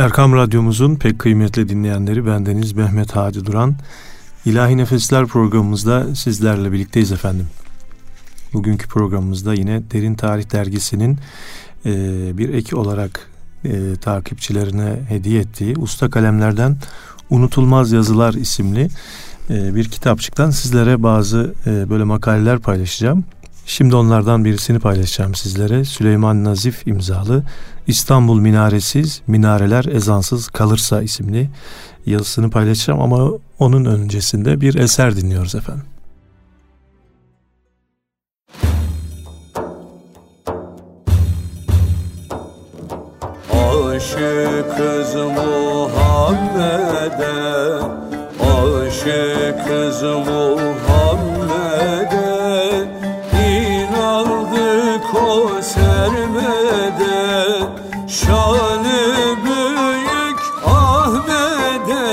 Erkam Radyomuzun pek kıymetli dinleyenleri bendeniz Mehmet Hadi Duran. İlahi Nefesler programımızda sizlerle birlikteyiz efendim. Bugünkü programımızda yine Derin Tarih Dergisi'nin e, bir ek olarak e, takipçilerine hediye ettiği Usta Kalemlerden Unutulmaz Yazılar isimli e, bir kitapçıktan sizlere bazı e, böyle makaleler paylaşacağım. Şimdi onlardan birisini paylaşacağım sizlere. Süleyman Nazif imzalı İstanbul Minaresiz, Minareler Ezansız Kalırsa isimli yazısını paylaşacağım ama onun öncesinde bir eser dinliyoruz efendim. Aşık kız Muhammed'e Aşık kız Muhammed'e Şanı büyük Ahmet'e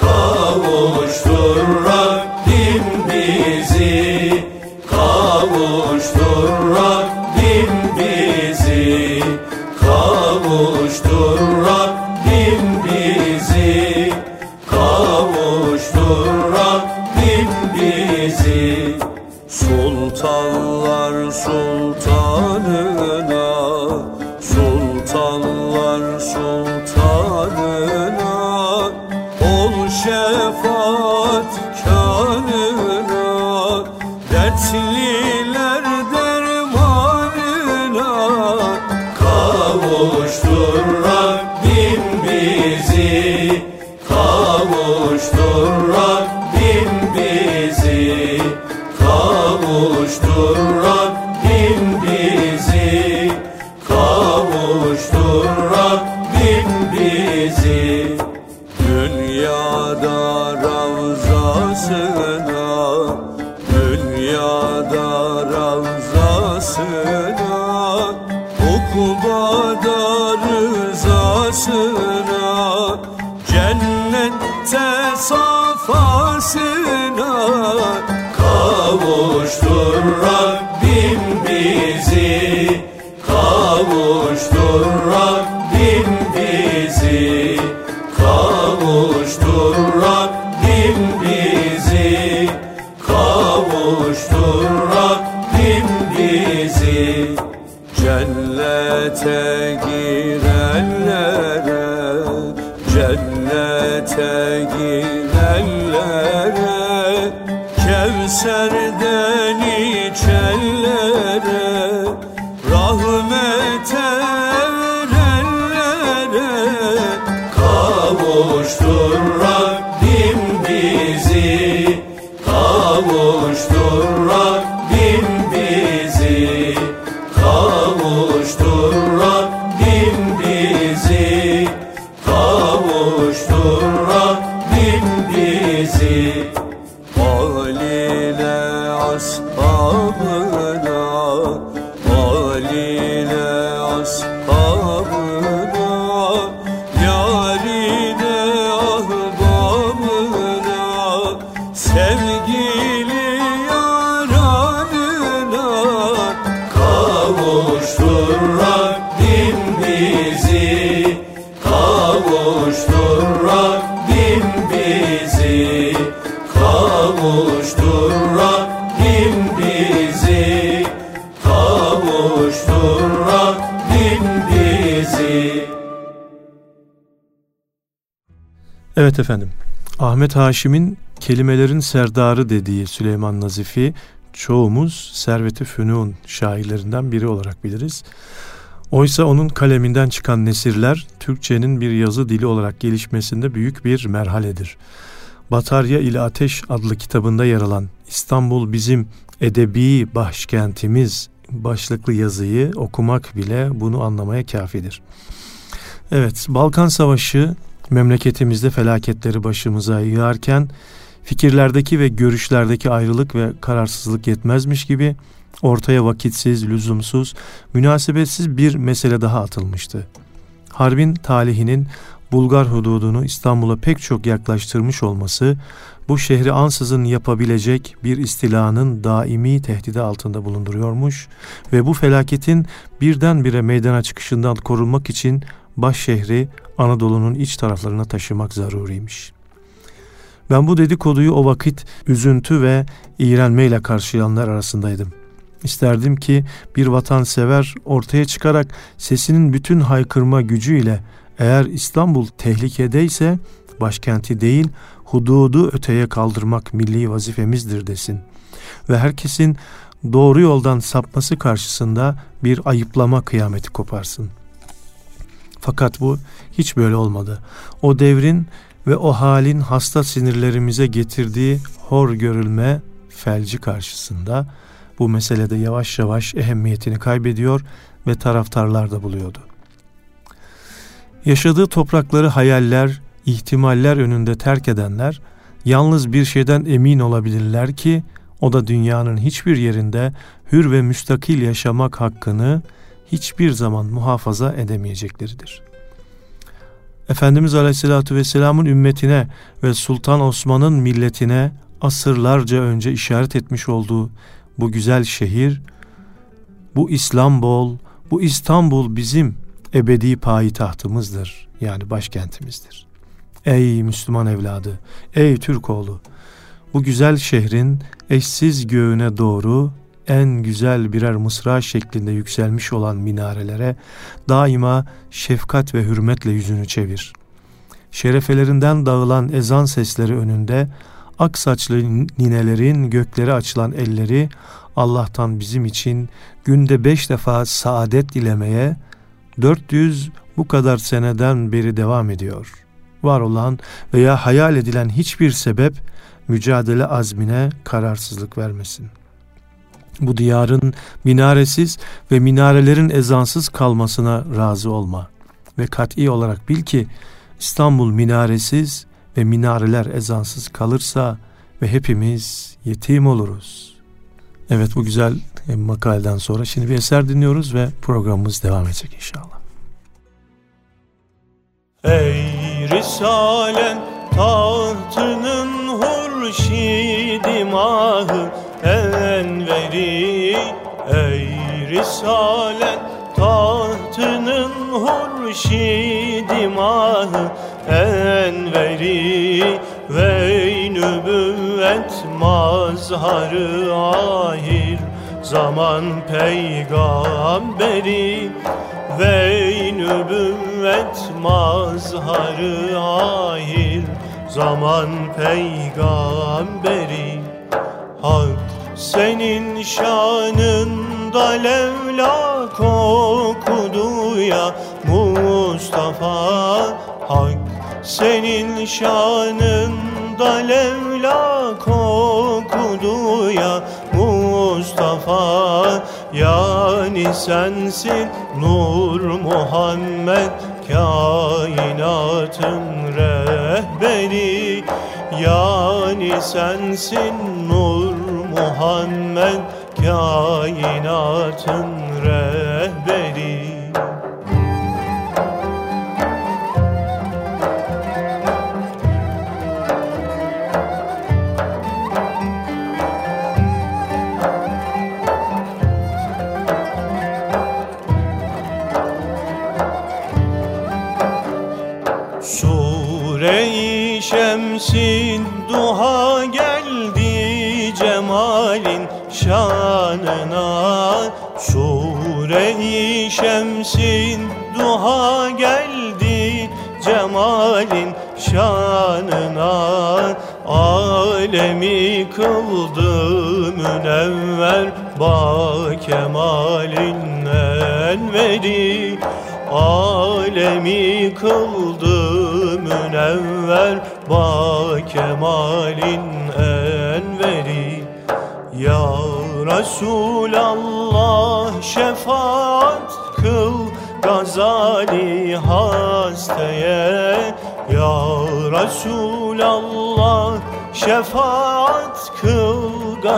Kavuştur Rabbim bizi. Kavuştur Rabbim bizi. Kavuştur Rabbim bizi. Kavuştur Rabbim bizi. Sultanlar sultanına Ol Cennete girenlere Cennete girenlere Kevser'den Evet efendim. Ahmet Haşim'in kelimelerin serdarı dediği Süleyman Nazifi çoğumuz Servet-i Fünun şairlerinden biri olarak biliriz. Oysa onun kaleminden çıkan nesirler Türkçenin bir yazı dili olarak gelişmesinde büyük bir merhaledir. Batarya ile Ateş adlı kitabında yer alan İstanbul bizim edebi başkentimiz başlıklı yazıyı okumak bile bunu anlamaya kafidir. Evet, Balkan Savaşı memleketimizde felaketleri başımıza yığarken fikirlerdeki ve görüşlerdeki ayrılık ve kararsızlık yetmezmiş gibi ortaya vakitsiz, lüzumsuz, münasebetsiz bir mesele daha atılmıştı. Harbin talihinin Bulgar hududunu İstanbul'a pek çok yaklaştırmış olması bu şehri ansızın yapabilecek bir istilanın daimi tehdidi altında bulunduruyormuş ve bu felaketin birdenbire meydana çıkışından korunmak için baş şehri Anadolu'nun iç taraflarına taşımak zaruriymiş. Ben bu dedikoduyu o vakit üzüntü ve iğrenmeyle karşılayanlar arasındaydım. İsterdim ki bir vatansever ortaya çıkarak sesinin bütün haykırma gücüyle eğer İstanbul tehlikedeyse başkenti değil hududu öteye kaldırmak milli vazifemizdir desin. Ve herkesin doğru yoldan sapması karşısında bir ayıplama kıyameti koparsın.'' Fakat bu hiç böyle olmadı. O devrin ve o halin hasta sinirlerimize getirdiği hor görülme felci karşısında bu meselede yavaş yavaş ehemmiyetini kaybediyor ve taraftarlar da buluyordu. Yaşadığı toprakları hayaller, ihtimaller önünde terk edenler yalnız bir şeyden emin olabilirler ki o da dünyanın hiçbir yerinde hür ve müstakil yaşamak hakkını hiçbir zaman muhafaza edemeyecekleridir. Efendimiz Aleyhisselatü Vesselam'ın ümmetine ve Sultan Osman'ın milletine asırlarca önce işaret etmiş olduğu bu güzel şehir, bu İslambol, bu İstanbul bizim ebedi payitahtımızdır. Yani başkentimizdir. Ey Müslüman evladı, ey Türk oğlu, bu güzel şehrin eşsiz göğüne doğru en güzel birer mısra şeklinde yükselmiş olan minarelere daima şefkat ve hürmetle yüzünü çevir. Şerefelerinden dağılan ezan sesleri önünde ak saçlı ninelerin göklere açılan elleri Allah'tan bizim için günde beş defa saadet dilemeye 400 bu kadar seneden beri devam ediyor. Var olan veya hayal edilen hiçbir sebep mücadele azmine kararsızlık vermesin bu diyarın minaresiz ve minarelerin ezansız kalmasına razı olma. Ve kat'i olarak bil ki İstanbul minaresiz ve minareler ezansız kalırsa ve hepimiz yetim oluruz. Evet bu güzel e, makaleden sonra şimdi bir eser dinliyoruz ve programımız devam edecek inşallah. Ey Risalen tahtının hurşidi mahı Ey Ey Risalet tahtının hurşidi mahı Enveri ve nübüvvet mazharı ahir. Zaman peygamberi ve nübüvvet mazharı ahir. Zaman peygamberi Hak senin şanında levlak okudu ya Mustafa Hak. Senin şanında levlak okudu ya Mustafa. Yani sensin Nur Muhammed Kainatın rehberi. Yani sensin Nur Muhammed kainatın re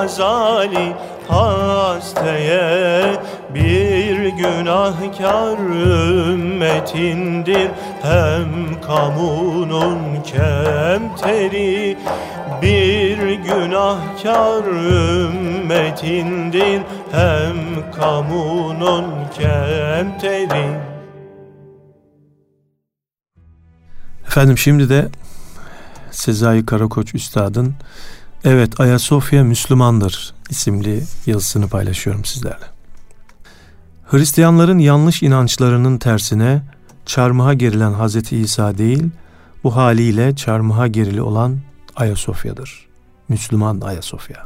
Gazali hasteye bir günahkar ümmetindir. Hem kamunun kemteri bir günahkar ümmetindir. Hem kamunun kemteri. Efendim şimdi de Sezai Karakoç Üstad'ın Evet Ayasofya Müslümandır isimli yazısını paylaşıyorum sizlerle. Hristiyanların yanlış inançlarının tersine çarmıha gerilen Hazreti İsa değil, bu haliyle çarmıha gerili olan Ayasofya'dır. Müslüman Ayasofya.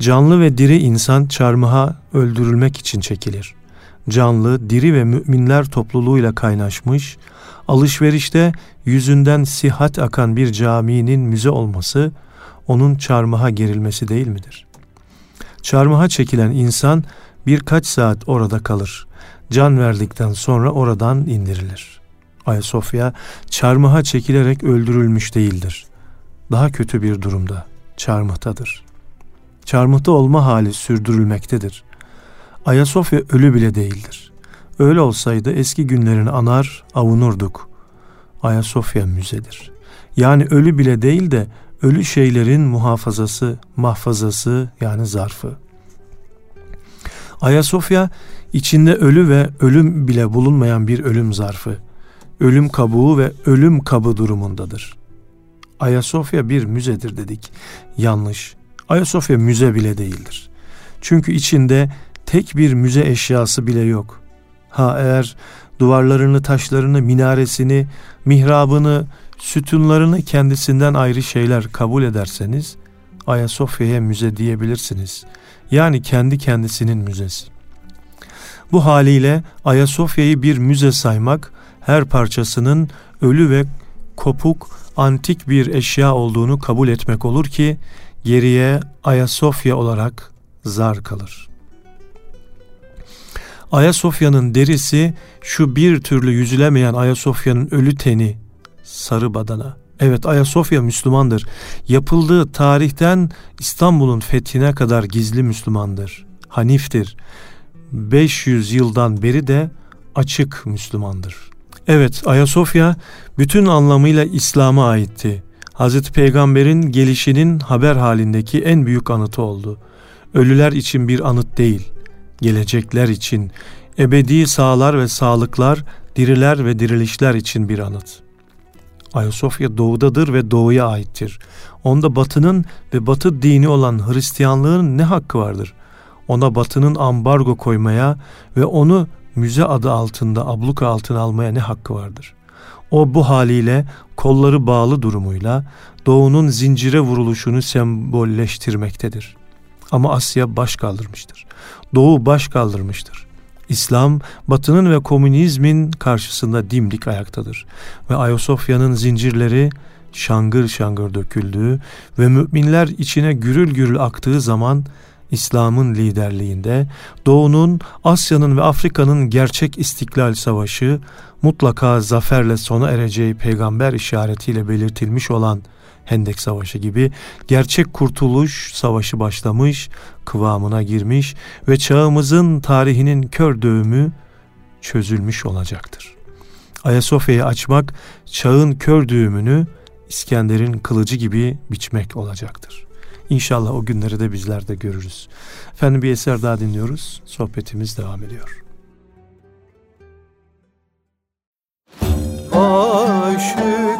Canlı ve diri insan çarmıha öldürülmek için çekilir. Canlı, diri ve müminler topluluğuyla kaynaşmış, alışverişte yüzünden sihat akan bir caminin müze olması, onun çarmıha gerilmesi değil midir? Çarmıha çekilen insan birkaç saat orada kalır. Can verdikten sonra oradan indirilir. Ayasofya çarmıha çekilerek öldürülmüş değildir. Daha kötü bir durumda, çarmıhtadır. Çarmıhta olma hali sürdürülmektedir. Ayasofya ölü bile değildir. Öyle olsaydı eski günlerini anar, avunurduk. Ayasofya müzedir. Yani ölü bile değil de ölü şeylerin muhafazası, mahfazası yani zarfı. Ayasofya içinde ölü ve ölüm bile bulunmayan bir ölüm zarfı. Ölüm kabuğu ve ölüm kabı durumundadır. Ayasofya bir müzedir dedik. Yanlış. Ayasofya müze bile değildir. Çünkü içinde tek bir müze eşyası bile yok. Ha eğer duvarlarını, taşlarını, minaresini, mihrabını, sütunlarını kendisinden ayrı şeyler kabul ederseniz Ayasofya'ya müze diyebilirsiniz. Yani kendi kendisinin müzesi. Bu haliyle Ayasofya'yı bir müze saymak her parçasının ölü ve kopuk antik bir eşya olduğunu kabul etmek olur ki geriye Ayasofya olarak zar kalır. Ayasofya'nın derisi şu bir türlü yüzülemeyen Ayasofya'nın ölü teni sarı badana. Evet Ayasofya Müslümandır. Yapıldığı tarihten İstanbul'un fethine kadar gizli Müslümandır. Haniftir. 500 yıldan beri de açık Müslümandır. Evet Ayasofya bütün anlamıyla İslam'a aitti. Hazreti Peygamber'in gelişinin haber halindeki en büyük anıtı oldu. Ölüler için bir anıt değil, gelecekler için, ebedi sağlar ve sağlıklar, diriler ve dirilişler için bir anıt. Ayasofya doğudadır ve doğuya aittir. Onda batının ve batı dini olan Hristiyanlığın ne hakkı vardır? Ona batının ambargo koymaya ve onu müze adı altında abluka altına almaya ne hakkı vardır? O bu haliyle kolları bağlı durumuyla doğunun zincire vuruluşunu sembolleştirmektedir. Ama Asya baş kaldırmıştır. Doğu baş kaldırmıştır. İslam, batının ve komünizmin karşısında dimdik ayaktadır. Ve Ayasofya'nın zincirleri şangır şangır döküldüğü ve müminler içine gürül gürül aktığı zaman İslam'ın liderliğinde Doğu'nun, Asya'nın ve Afrika'nın gerçek istiklal savaşı mutlaka zaferle sona ereceği peygamber işaretiyle belirtilmiş olan Hendek Savaşı gibi gerçek kurtuluş savaşı başlamış, kıvamına girmiş ve çağımızın tarihinin kör dövümü çözülmüş olacaktır. Ayasofya'yı açmak çağın kör düğümünü İskender'in kılıcı gibi biçmek olacaktır. İnşallah o günleri de bizler de görürüz. Efendim bir eser daha dinliyoruz. Sohbetimiz devam ediyor. Aşıkım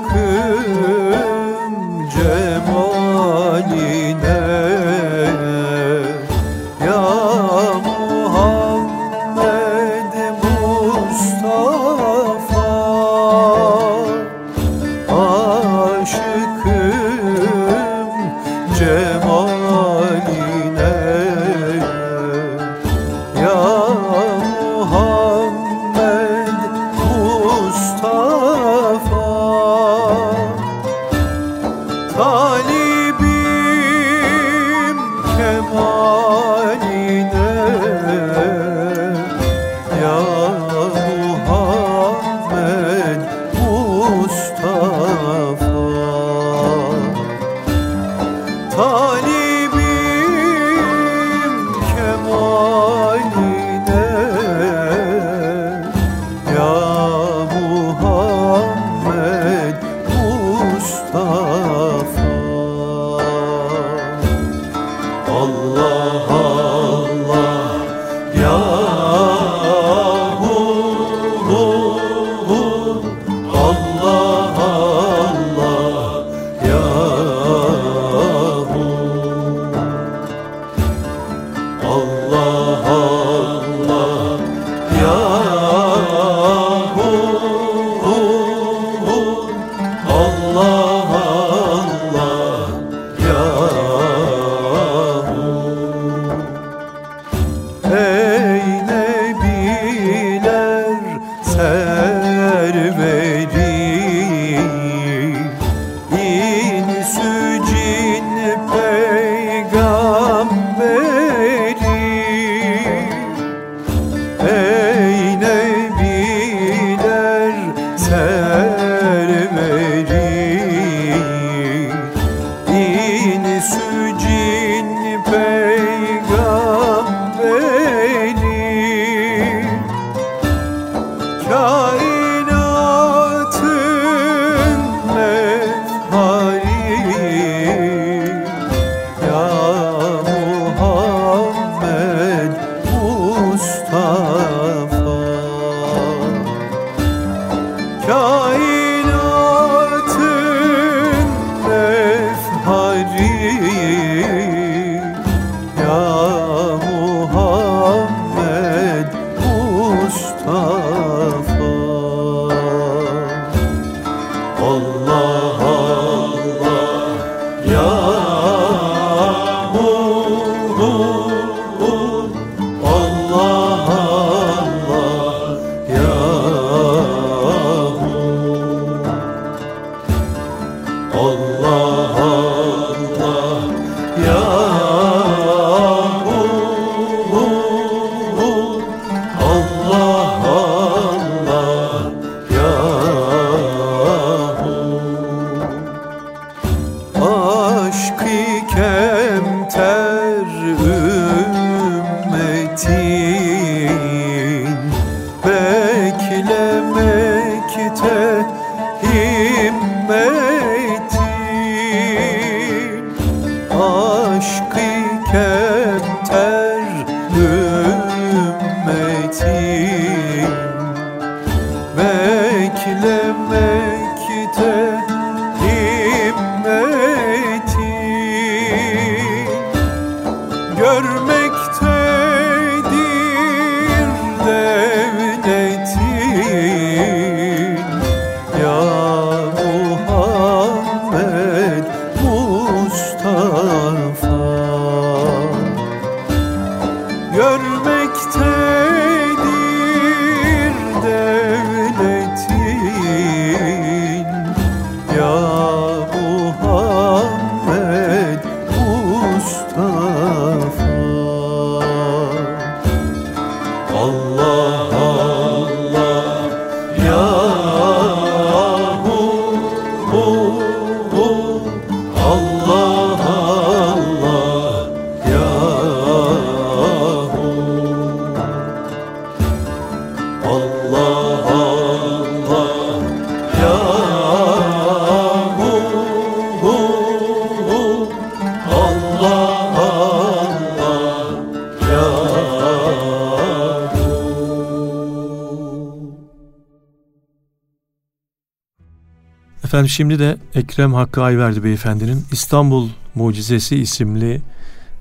Efendim şimdi de Ekrem Hakkı Ayverdi Beyefendinin İstanbul Mucizesi isimli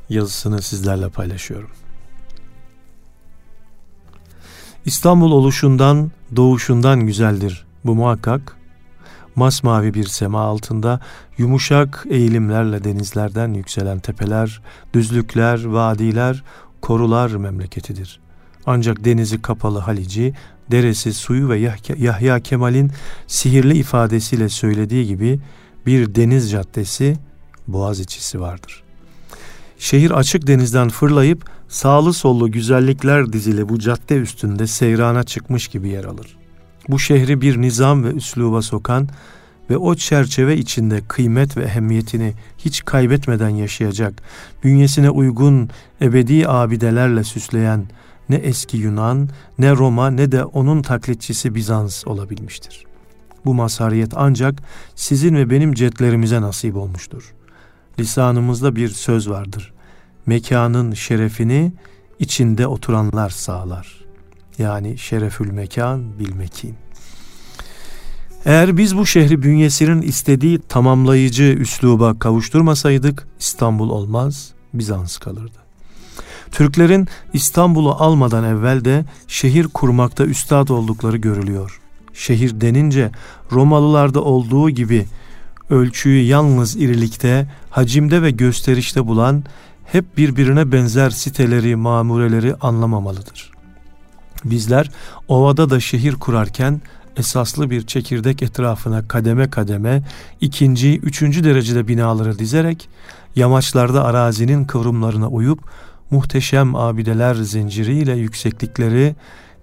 yazısını sizlerle paylaşıyorum. İstanbul oluşundan, doğuşundan güzeldir bu muhakkak. Masmavi bir sema altında yumuşak eğilimlerle denizlerden yükselen tepeler, düzlükler, vadiler, korular memleketidir. Ancak denizi kapalı Halici deresi, suyu ve Yahya Kemal'in sihirli ifadesiyle söylediği gibi bir deniz caddesi boğaz içisi vardır. Şehir açık denizden fırlayıp sağlı sollu güzellikler dizili bu cadde üstünde seyrana çıkmış gibi yer alır. Bu şehri bir nizam ve üsluba sokan ve o çerçeve içinde kıymet ve ehemmiyetini hiç kaybetmeden yaşayacak, bünyesine uygun ebedi abidelerle süsleyen ne eski Yunan, ne Roma ne de onun taklitçisi Bizans olabilmiştir. Bu mazhariyet ancak sizin ve benim cetlerimize nasip olmuştur. Lisanımızda bir söz vardır. Mekanın şerefini içinde oturanlar sağlar. Yani şerefül mekan bilmekin. Eğer biz bu şehri bünyesinin istediği tamamlayıcı üsluba kavuşturmasaydık İstanbul olmaz, Bizans kalırdı. Türklerin İstanbul'u almadan evvel de şehir kurmakta üstad oldukları görülüyor. Şehir denince Romalılarda olduğu gibi ölçüyü yalnız irilikte, hacimde ve gösterişte bulan hep birbirine benzer siteleri, mamureleri anlamamalıdır. Bizler ovada da şehir kurarken esaslı bir çekirdek etrafına kademe kademe ikinci, üçüncü derecede binaları dizerek yamaçlarda arazinin kıvrımlarına uyup muhteşem abideler zinciriyle yükseklikleri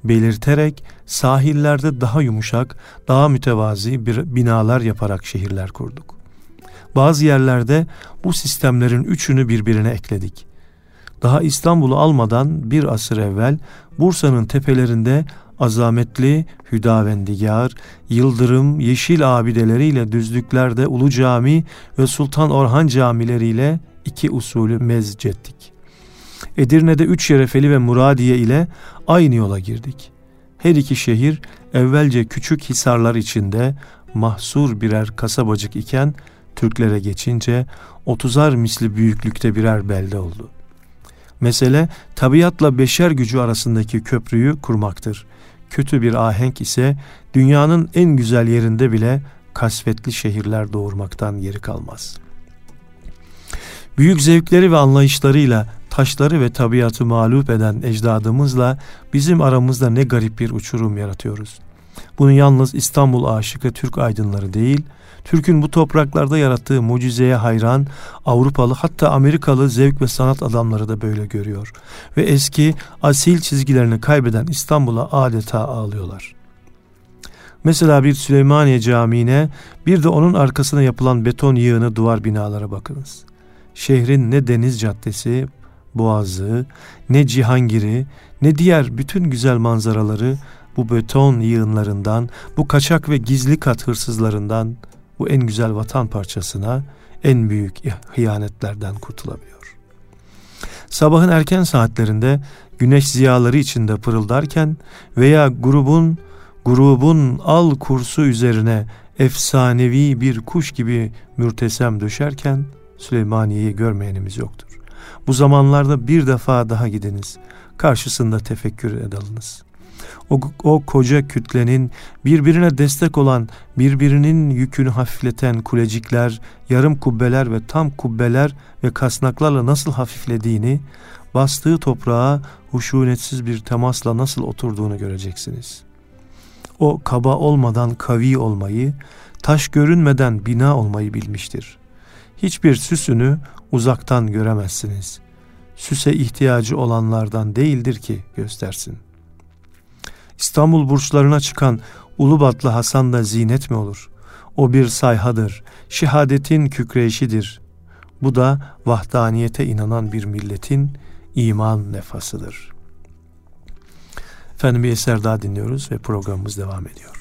belirterek sahillerde daha yumuşak, daha mütevazi bir binalar yaparak şehirler kurduk. Bazı yerlerde bu sistemlerin üçünü birbirine ekledik. Daha İstanbul'u almadan bir asır evvel Bursa'nın tepelerinde azametli Hüdavendigar, Yıldırım, Yeşil abideleriyle düzlüklerde Ulu Cami ve Sultan Orhan camileriyle iki usulü mezcettik. Edirne'de üç şerefeli ve Muradiye ile aynı yola girdik. Her iki şehir evvelce küçük hisarlar içinde mahsur birer kasabacık iken Türklere geçince otuzar misli büyüklükte birer belde oldu. Mesele tabiatla beşer gücü arasındaki köprüyü kurmaktır. Kötü bir ahenk ise dünyanın en güzel yerinde bile kasvetli şehirler doğurmaktan yeri kalmaz. Büyük zevkleri ve anlayışlarıyla taşları ve tabiatı mağlup eden ecdadımızla bizim aramızda ne garip bir uçurum yaratıyoruz. Bunu yalnız İstanbul aşıkı Türk aydınları değil, Türk'ün bu topraklarda yarattığı mucizeye hayran Avrupalı hatta Amerikalı zevk ve sanat adamları da böyle görüyor. Ve eski asil çizgilerini kaybeden İstanbul'a adeta ağlıyorlar. Mesela bir Süleymaniye Camii'ne bir de onun arkasına yapılan beton yığını duvar binalara bakınız. Şehrin ne deniz caddesi, boğazı, ne cihangiri, ne diğer bütün güzel manzaraları bu beton yığınlarından, bu kaçak ve gizli kat hırsızlarından, bu en güzel vatan parçasına en büyük hıyanetlerden kurtulabiliyor. Sabahın erken saatlerinde güneş ziyaları içinde pırıldarken veya grubun grubun al kursu üzerine efsanevi bir kuş gibi mürtesem düşerken Süleymaniye'yi görmeyenimiz yoktur. Bu zamanlarda bir defa daha gidiniz. Karşısında tefekkür edalınız o, o koca kütlenin birbirine destek olan, birbirinin yükünü hafifleten kulecikler, yarım kubbeler ve tam kubbeler ve kasnaklarla nasıl hafiflediğini, bastığı toprağa huşunetsiz bir temasla nasıl oturduğunu göreceksiniz. O kaba olmadan kavi olmayı, taş görünmeden bina olmayı bilmiştir. Hiçbir süsünü uzaktan göremezsiniz. Süse ihtiyacı olanlardan değildir ki göstersin.'' İstanbul burçlarına çıkan Ulubatlı Hasan da zinet mi olur? O bir sayhadır, şehadetin kükreyişidir. Bu da vahdaniyete inanan bir milletin iman nefasıdır. Efendim bir eser daha dinliyoruz ve programımız devam ediyor.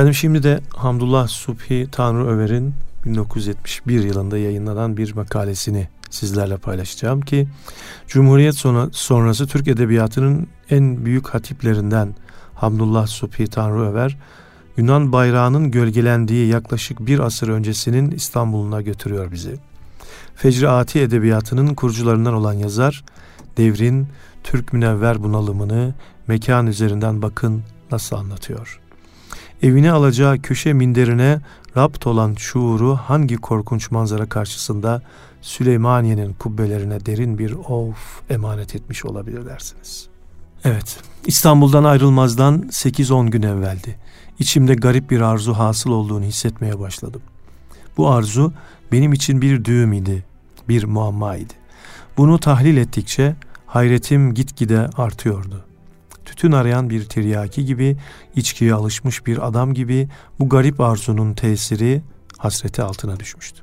Efendim şimdi de Hamdullah Subhi Tanrı Över'in 1971 yılında yayınlanan bir makalesini sizlerle paylaşacağım ki Cumhuriyet sonrası Türk Edebiyatı'nın en büyük hatiplerinden Hamdullah Subhi Tanrı Över Yunan bayrağının gölgelendiği yaklaşık bir asır öncesinin İstanbul'una götürüyor bizi. Fecri Edebiyatı'nın kurucularından olan yazar, devrin Türk münevver bunalımını mekan üzerinden bakın nasıl anlatıyor evine alacağı köşe minderine rapt olan şuuru hangi korkunç manzara karşısında Süleymaniye'nin kubbelerine derin bir of emanet etmiş olabilir dersiniz. Evet, İstanbul'dan ayrılmazdan 8-10 gün evveldi. İçimde garip bir arzu hasıl olduğunu hissetmeye başladım. Bu arzu benim için bir düğüm idi, bir muamma idi. Bunu tahlil ettikçe hayretim gitgide artıyordu tütün arayan bir tiryaki gibi, içkiye alışmış bir adam gibi bu garip arzunun tesiri hasreti altına düşmüştü.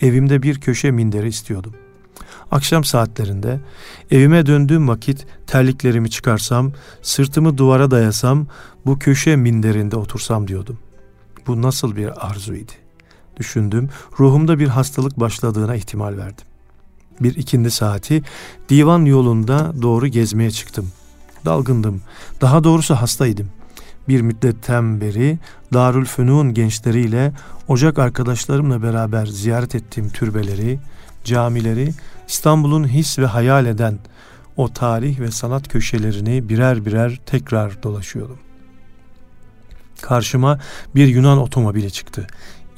Evimde bir köşe minderi istiyordum. Akşam saatlerinde evime döndüğüm vakit terliklerimi çıkarsam, sırtımı duvara dayasam, bu köşe minderinde otursam diyordum. Bu nasıl bir arzuydu? Düşündüm, ruhumda bir hastalık başladığına ihtimal verdim. Bir ikindi saati divan yolunda doğru gezmeye çıktım.'' Dalgındım. Daha doğrusu hastaydım. Bir müddetten beri Darül Fünun gençleriyle ocak arkadaşlarımla beraber ziyaret ettiğim türbeleri, camileri, İstanbul'un his ve hayal eden o tarih ve sanat köşelerini birer birer tekrar dolaşıyordum. Karşıma bir Yunan otomobili çıktı.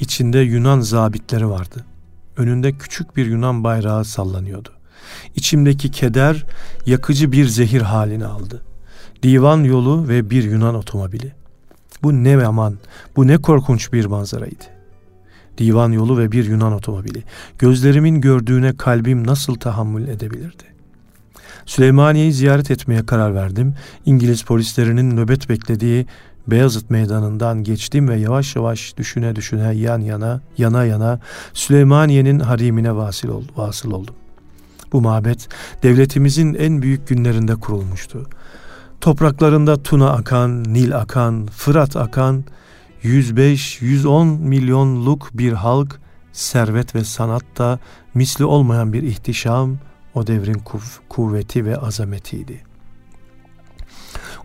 İçinde Yunan zabitleri vardı. Önünde küçük bir Yunan bayrağı sallanıyordu. İçimdeki keder yakıcı bir zehir halini aldı. Divan yolu ve bir Yunan otomobili. Bu ne aman, bu ne korkunç bir manzaraydı. Divan yolu ve bir Yunan otomobili. Gözlerimin gördüğüne kalbim nasıl tahammül edebilirdi? Süleymaniye'yi ziyaret etmeye karar verdim. İngiliz polislerinin nöbet beklediği Beyazıt Meydanı'ndan geçtim ve yavaş yavaş düşüne düşüne yan yana, yana yana Süleymaniye'nin harimine vasıl, ol, vasıl oldum. Bu mabet devletimizin en büyük günlerinde kurulmuştu. Topraklarında Tuna akan, Nil akan, Fırat akan 105-110 milyonluk bir halk, servet ve sanatta misli olmayan bir ihtişam o devrin kuv- kuvveti ve azametiydi.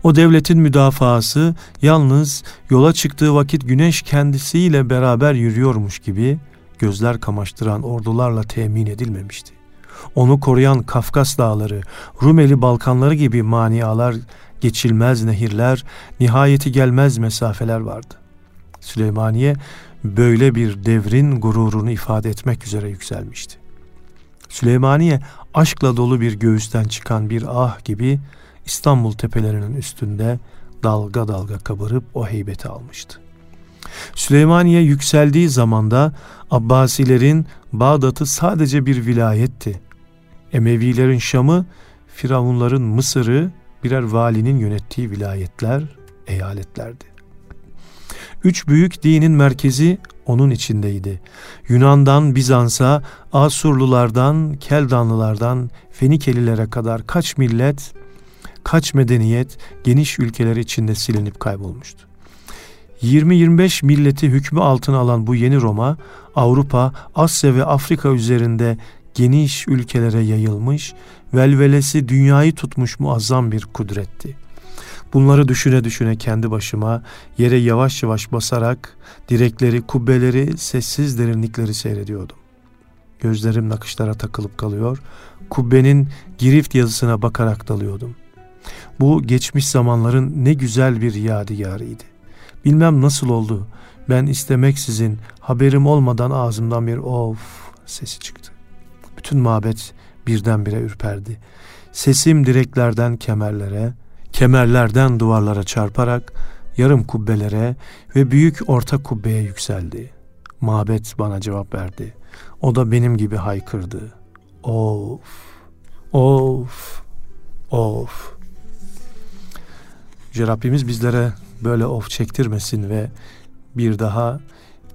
O devletin müdafası yalnız yola çıktığı vakit güneş kendisiyle beraber yürüyormuş gibi gözler kamaştıran ordularla temin edilmemişti. Onu koruyan Kafkas dağları, Rumeli Balkanları gibi manialar, geçilmez nehirler, nihayeti gelmez mesafeler vardı. Süleymaniye böyle bir devrin gururunu ifade etmek üzere yükselmişti. Süleymaniye aşkla dolu bir göğüsten çıkan bir ah gibi İstanbul tepelerinin üstünde dalga dalga kabarıp o heybeti almıştı. Süleymaniye yükseldiği zamanda Abbasilerin Bağdat'ı sadece bir vilayetti. Emevilerin Şam'ı, Firavunların Mısır'ı birer valinin yönettiği vilayetler, eyaletlerdi. Üç büyük dinin merkezi onun içindeydi. Yunan'dan Bizans'a, Asurlulardan, Keldanlılardan, Fenikelilere kadar kaç millet, kaç medeniyet geniş ülkeler içinde silinip kaybolmuştu. 20-25 milleti hükmü altına alan bu yeni Roma, Avrupa, Asya ve Afrika üzerinde geniş ülkelere yayılmış, velvelesi dünyayı tutmuş muazzam bir kudretti. Bunları düşüne düşüne kendi başıma yere yavaş yavaş basarak direkleri, kubbeleri, sessiz derinlikleri seyrediyordum. Gözlerim nakışlara takılıp kalıyor, kubbenin girift yazısına bakarak dalıyordum. Bu geçmiş zamanların ne güzel bir yadigarıydı. Bilmem nasıl oldu, Ben istemeksizin haberim olmadan ağzımdan bir of sesi çıktı. Bütün mabet birdenbire ürperdi. Sesim direklerden kemerlere, kemerlerden duvarlara çarparak yarım kubbelere ve büyük orta kubbeye yükseldi. Mabet bana cevap verdi. O da benim gibi haykırdı. Of, of, of. Yüce Rabbimiz bizlere böyle of çektirmesin ve bir daha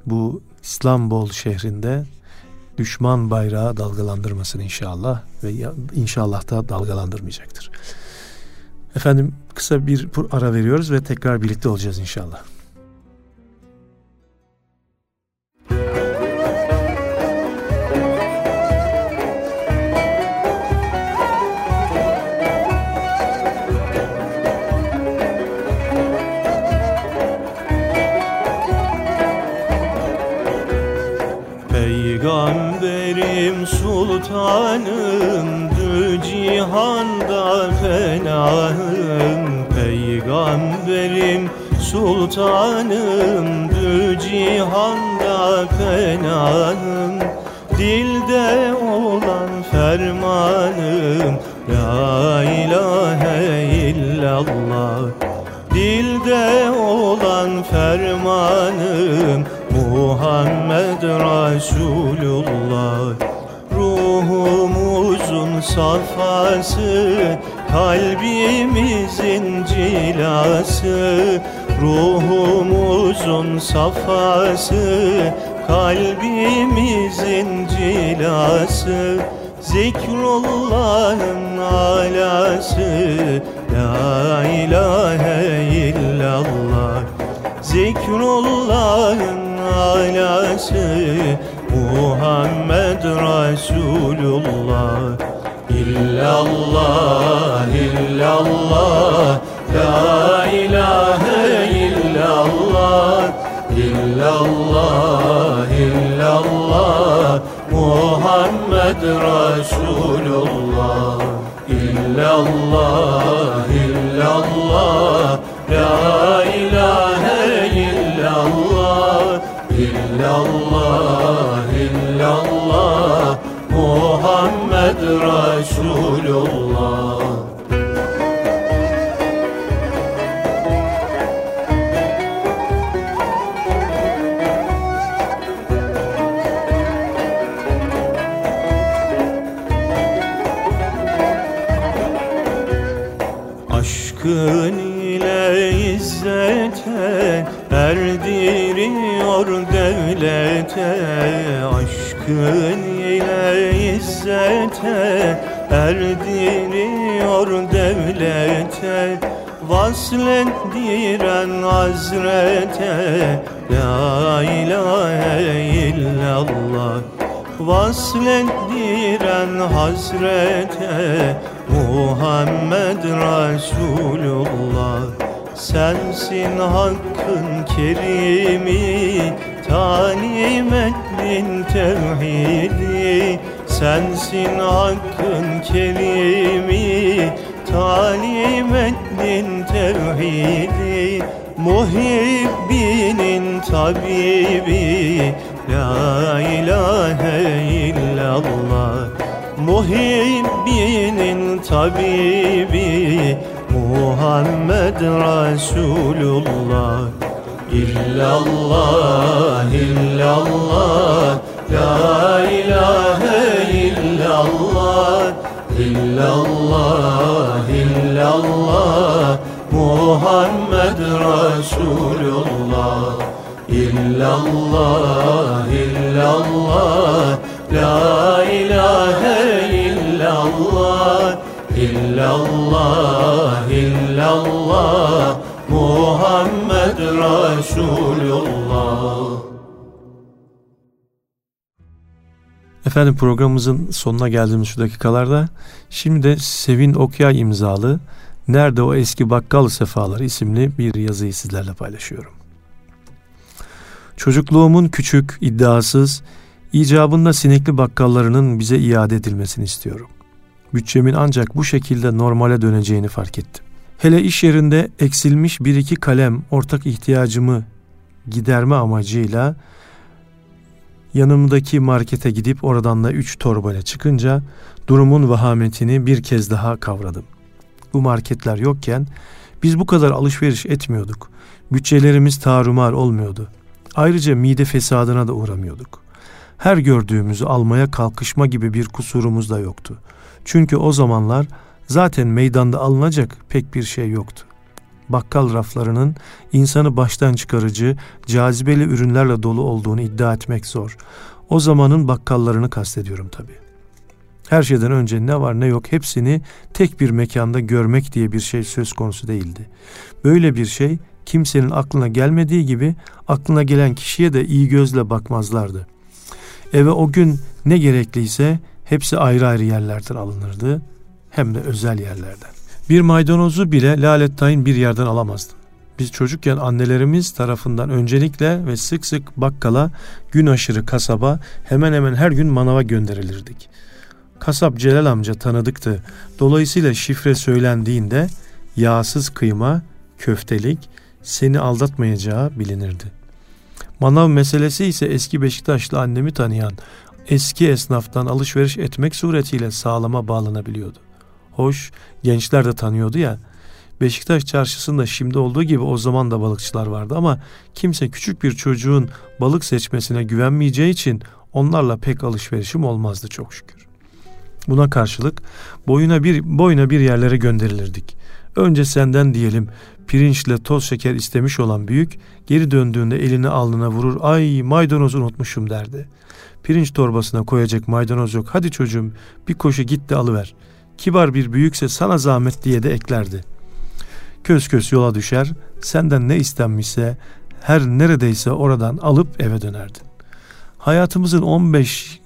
bu İstanbul şehrinde düşman bayrağı dalgalandırmasın inşallah ve inşallah da dalgalandırmayacaktır. Efendim kısa bir ara veriyoruz ve tekrar birlikte olacağız inşallah. Dü cihanda fenahım. Peygamberim sultanım dü cihanda fenahım. Dilde olan fermanım La ilahe illallah. Dilde olan fermanım Muhammed Resulullah Ruhumuzun safası Kalbimizin cilası. Ruhumuzun safası Kalbimizin cilası. Zikrullah'ın alası La ilahe illallah. Zikrullah'ın alası Muhammed Resulullah. İllallah illallah La ilahe illallah. İllallah illallah Muhammed Resulullah. İllallah illallah La ilahe illallah. İllallah Muhammed Aşkın ile izzete erdiriyor devlete. Aşkın ile izzete erdiriyor devlete. Vaslettiren hazrete La ilahe illallah. Vaslettiren hazrete Muhammed Resulullah. Sensin hakkın kerimi Talim ettin tevhidi Sensin hakkın kerimi Talim ettin tevhidi. Muhibbinin tabibi La ilahe illallah. Muhibbinin tabibi Muhammed Resulullah. İllallah illallah La ilahe illallah İllallah illallah Muhammed Resulullah İllallah illallah La ilahe illallah İllallah illallah Muhammed Resulullah Efendim programımızın sonuna geldiğimiz şu dakikalarda şimdi de Sevin Okyay imzalı Nerede o eski bakkal sefaları isimli bir yazıyı sizlerle paylaşıyorum. Çocukluğumun küçük, iddiasız, icabında sinekli bakkallarının bize iade edilmesini istiyorum. Bütçemin ancak bu şekilde normale döneceğini fark ettim. Hele iş yerinde eksilmiş bir iki kalem ortak ihtiyacımı giderme amacıyla yanımdaki markete gidip oradan da üç torbayla çıkınca durumun vahametini bir kez daha kavradım. Bu marketler yokken biz bu kadar alışveriş etmiyorduk. Bütçelerimiz tarumar olmuyordu. Ayrıca mide fesadına da uğramıyorduk. Her gördüğümüzü almaya kalkışma gibi bir kusurumuz da yoktu. Çünkü o zamanlar zaten meydanda alınacak pek bir şey yoktu. Bakkal raflarının insanı baştan çıkarıcı, cazibeli ürünlerle dolu olduğunu iddia etmek zor. O zamanın bakkallarını kastediyorum tabii. Her şeyden önce ne var ne yok hepsini tek bir mekanda görmek diye bir şey söz konusu değildi. Böyle bir şey kimsenin aklına gelmediği gibi aklına gelen kişiye de iyi gözle bakmazlardı. Eve o gün ne gerekliyse hepsi ayrı ayrı yerlerden alınırdı hem de özel yerlerden. Bir maydanozu bile lalettayn bir yerden alamazdım. Biz çocukken annelerimiz tarafından öncelikle ve sık sık bakkala, gün aşırı kasaba, hemen hemen her gün manava gönderilirdik. Kasap Celal amca tanıdıktı. Dolayısıyla şifre söylendiğinde yağsız kıyma, köftelik seni aldatmayacağı bilinirdi. Manav meselesi ise eski Beşiktaşlı annemi tanıyan eski esnaftan alışveriş etmek suretiyle sağlama bağlanabiliyordu. Hoş, gençler de tanıyordu ya. Beşiktaş çarşısında şimdi olduğu gibi o zaman da balıkçılar vardı ama kimse küçük bir çocuğun balık seçmesine güvenmeyeceği için onlarla pek alışverişim olmazdı çok şükür. Buna karşılık boyuna bir boyuna bir yerlere gönderilirdik. Önce senden diyelim pirinçle toz şeker istemiş olan büyük geri döndüğünde elini alnına vurur ay maydanoz unutmuşum derdi. Pirinç torbasına koyacak maydanoz yok hadi çocuğum bir koşu git de alıver. Kibar bir büyükse sana zahmet diye de eklerdi. Köz köz yola düşer senden ne istenmişse her neredeyse oradan alıp eve dönerdin. Hayatımızın 15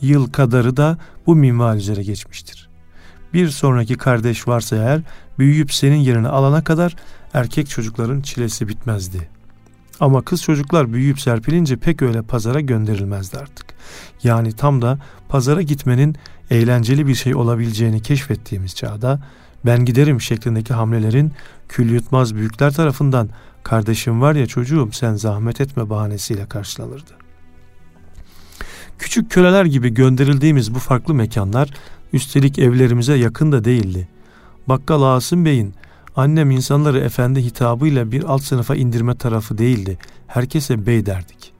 yıl kadarı da bu minval üzere geçmiştir. Bir sonraki kardeş varsa eğer büyüyüp senin yerini alana kadar erkek çocukların çilesi bitmezdi. Ama kız çocuklar büyüyüp serpilince pek öyle pazara gönderilmezdi artık. Yani tam da pazara gitmenin eğlenceli bir şey olabileceğini keşfettiğimiz çağda ben giderim şeklindeki hamlelerin kül yutmaz büyükler tarafından kardeşim var ya çocuğum sen zahmet etme bahanesiyle karşılanırdı. Küçük köleler gibi gönderildiğimiz bu farklı mekanlar üstelik evlerimize yakın da değildi. Bakkal Asım Bey'in annem insanları efendi hitabıyla bir alt sınıfa indirme tarafı değildi. Herkese bey derdik.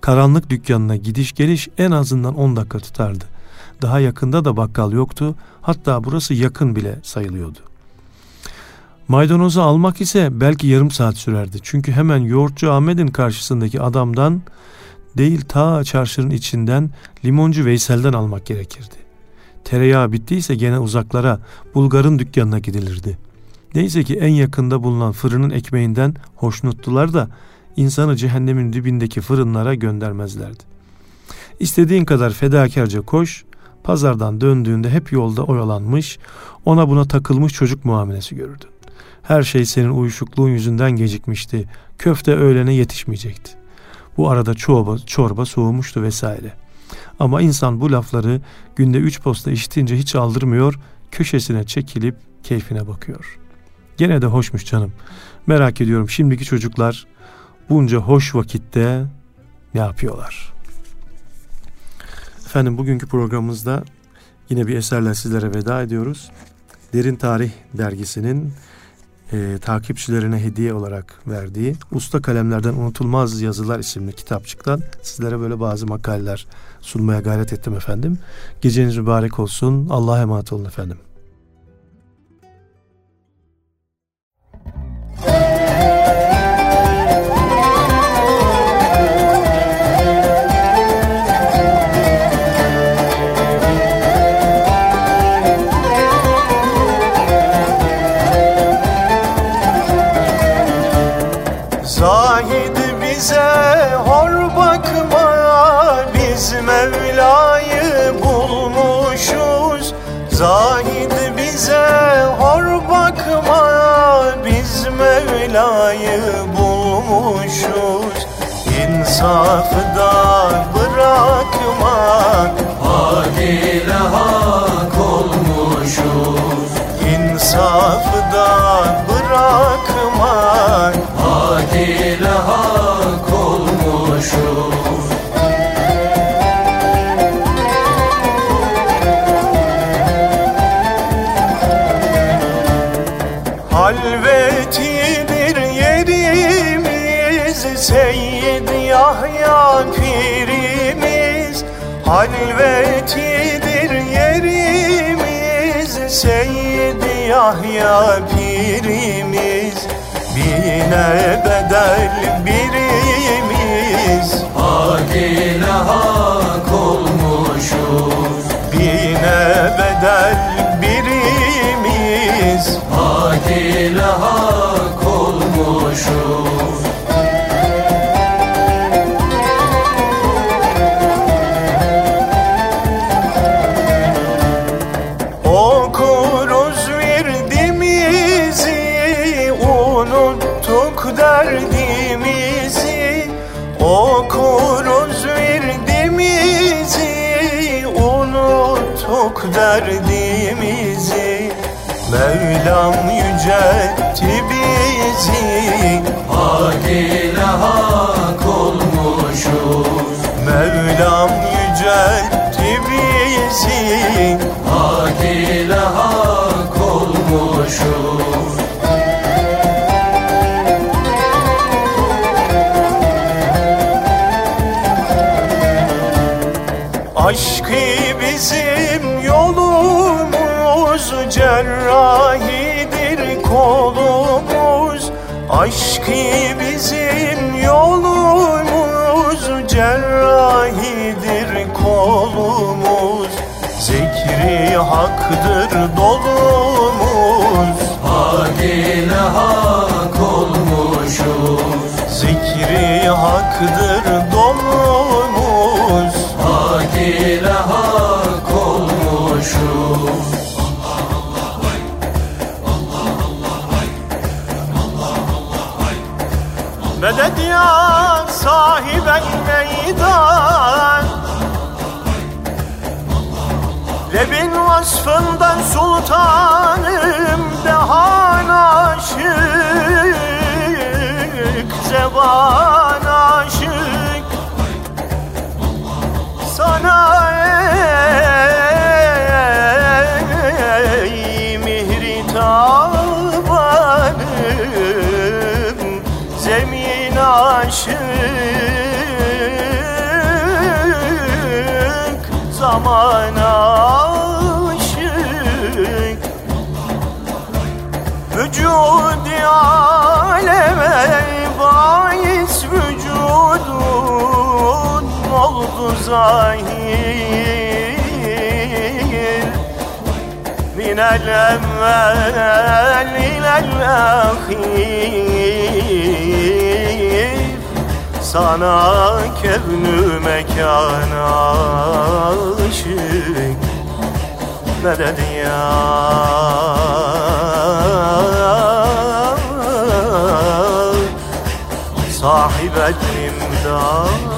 Karanlık dükkanına gidiş geliş en azından 10 dakika tutardı. Daha yakında da bakkal yoktu. Hatta burası yakın bile sayılıyordu. Maydanozu almak ise belki yarım saat sürerdi. Çünkü hemen yoğurtçu Ahmet'in karşısındaki adamdan değil ta çarşının içinden limoncu Veysel'den almak gerekirdi. Tereyağı bittiyse gene uzaklara Bulgar'ın dükkanına gidilirdi. Neyse ki en yakında bulunan fırının ekmeğinden hoşnuttular da insanı cehennemin dibindeki fırınlara göndermezlerdi. İstediğin kadar fedakarca koş, pazardan döndüğünde hep yolda oyalanmış, ona buna takılmış çocuk muamelesi görürdün. Her şey senin uyuşukluğun yüzünden gecikmişti. Köfte öğlene yetişmeyecekti. Bu arada çorba, çorba soğumuştu vesaire. Ama insan bu lafları günde üç posta işitince hiç aldırmıyor, köşesine çekilip keyfine bakıyor. Gene de hoşmuş canım. Merak ediyorum şimdiki çocuklar bunca hoş vakitte ne yapıyorlar? Efendim bugünkü programımızda yine bir eserle sizlere veda ediyoruz. Derin Tarih dergisinin e, takipçilerine hediye olarak verdiği Usta Kalemlerden Unutulmaz Yazılar isimli kitapçıktan sizlere böyle bazı makaleler sunmaya gayret ettim efendim. Geceniz mübarek olsun. Allah'a emanet olun efendim. Yahya pirimiz Bine bedel birimiz. Hak ile hak olmuşuz? Bine bedel ya sahiben meydan. Lebin vasfından sultanım Dehan aşık Zeban aşık. Sana ey mihri aşık Zaman aşık. Vücudi aleme bahis vücudun oldu zahir Minel evvel ilel ahir Sana kevnü mekan aşık. Medet ya? Sahibet imdad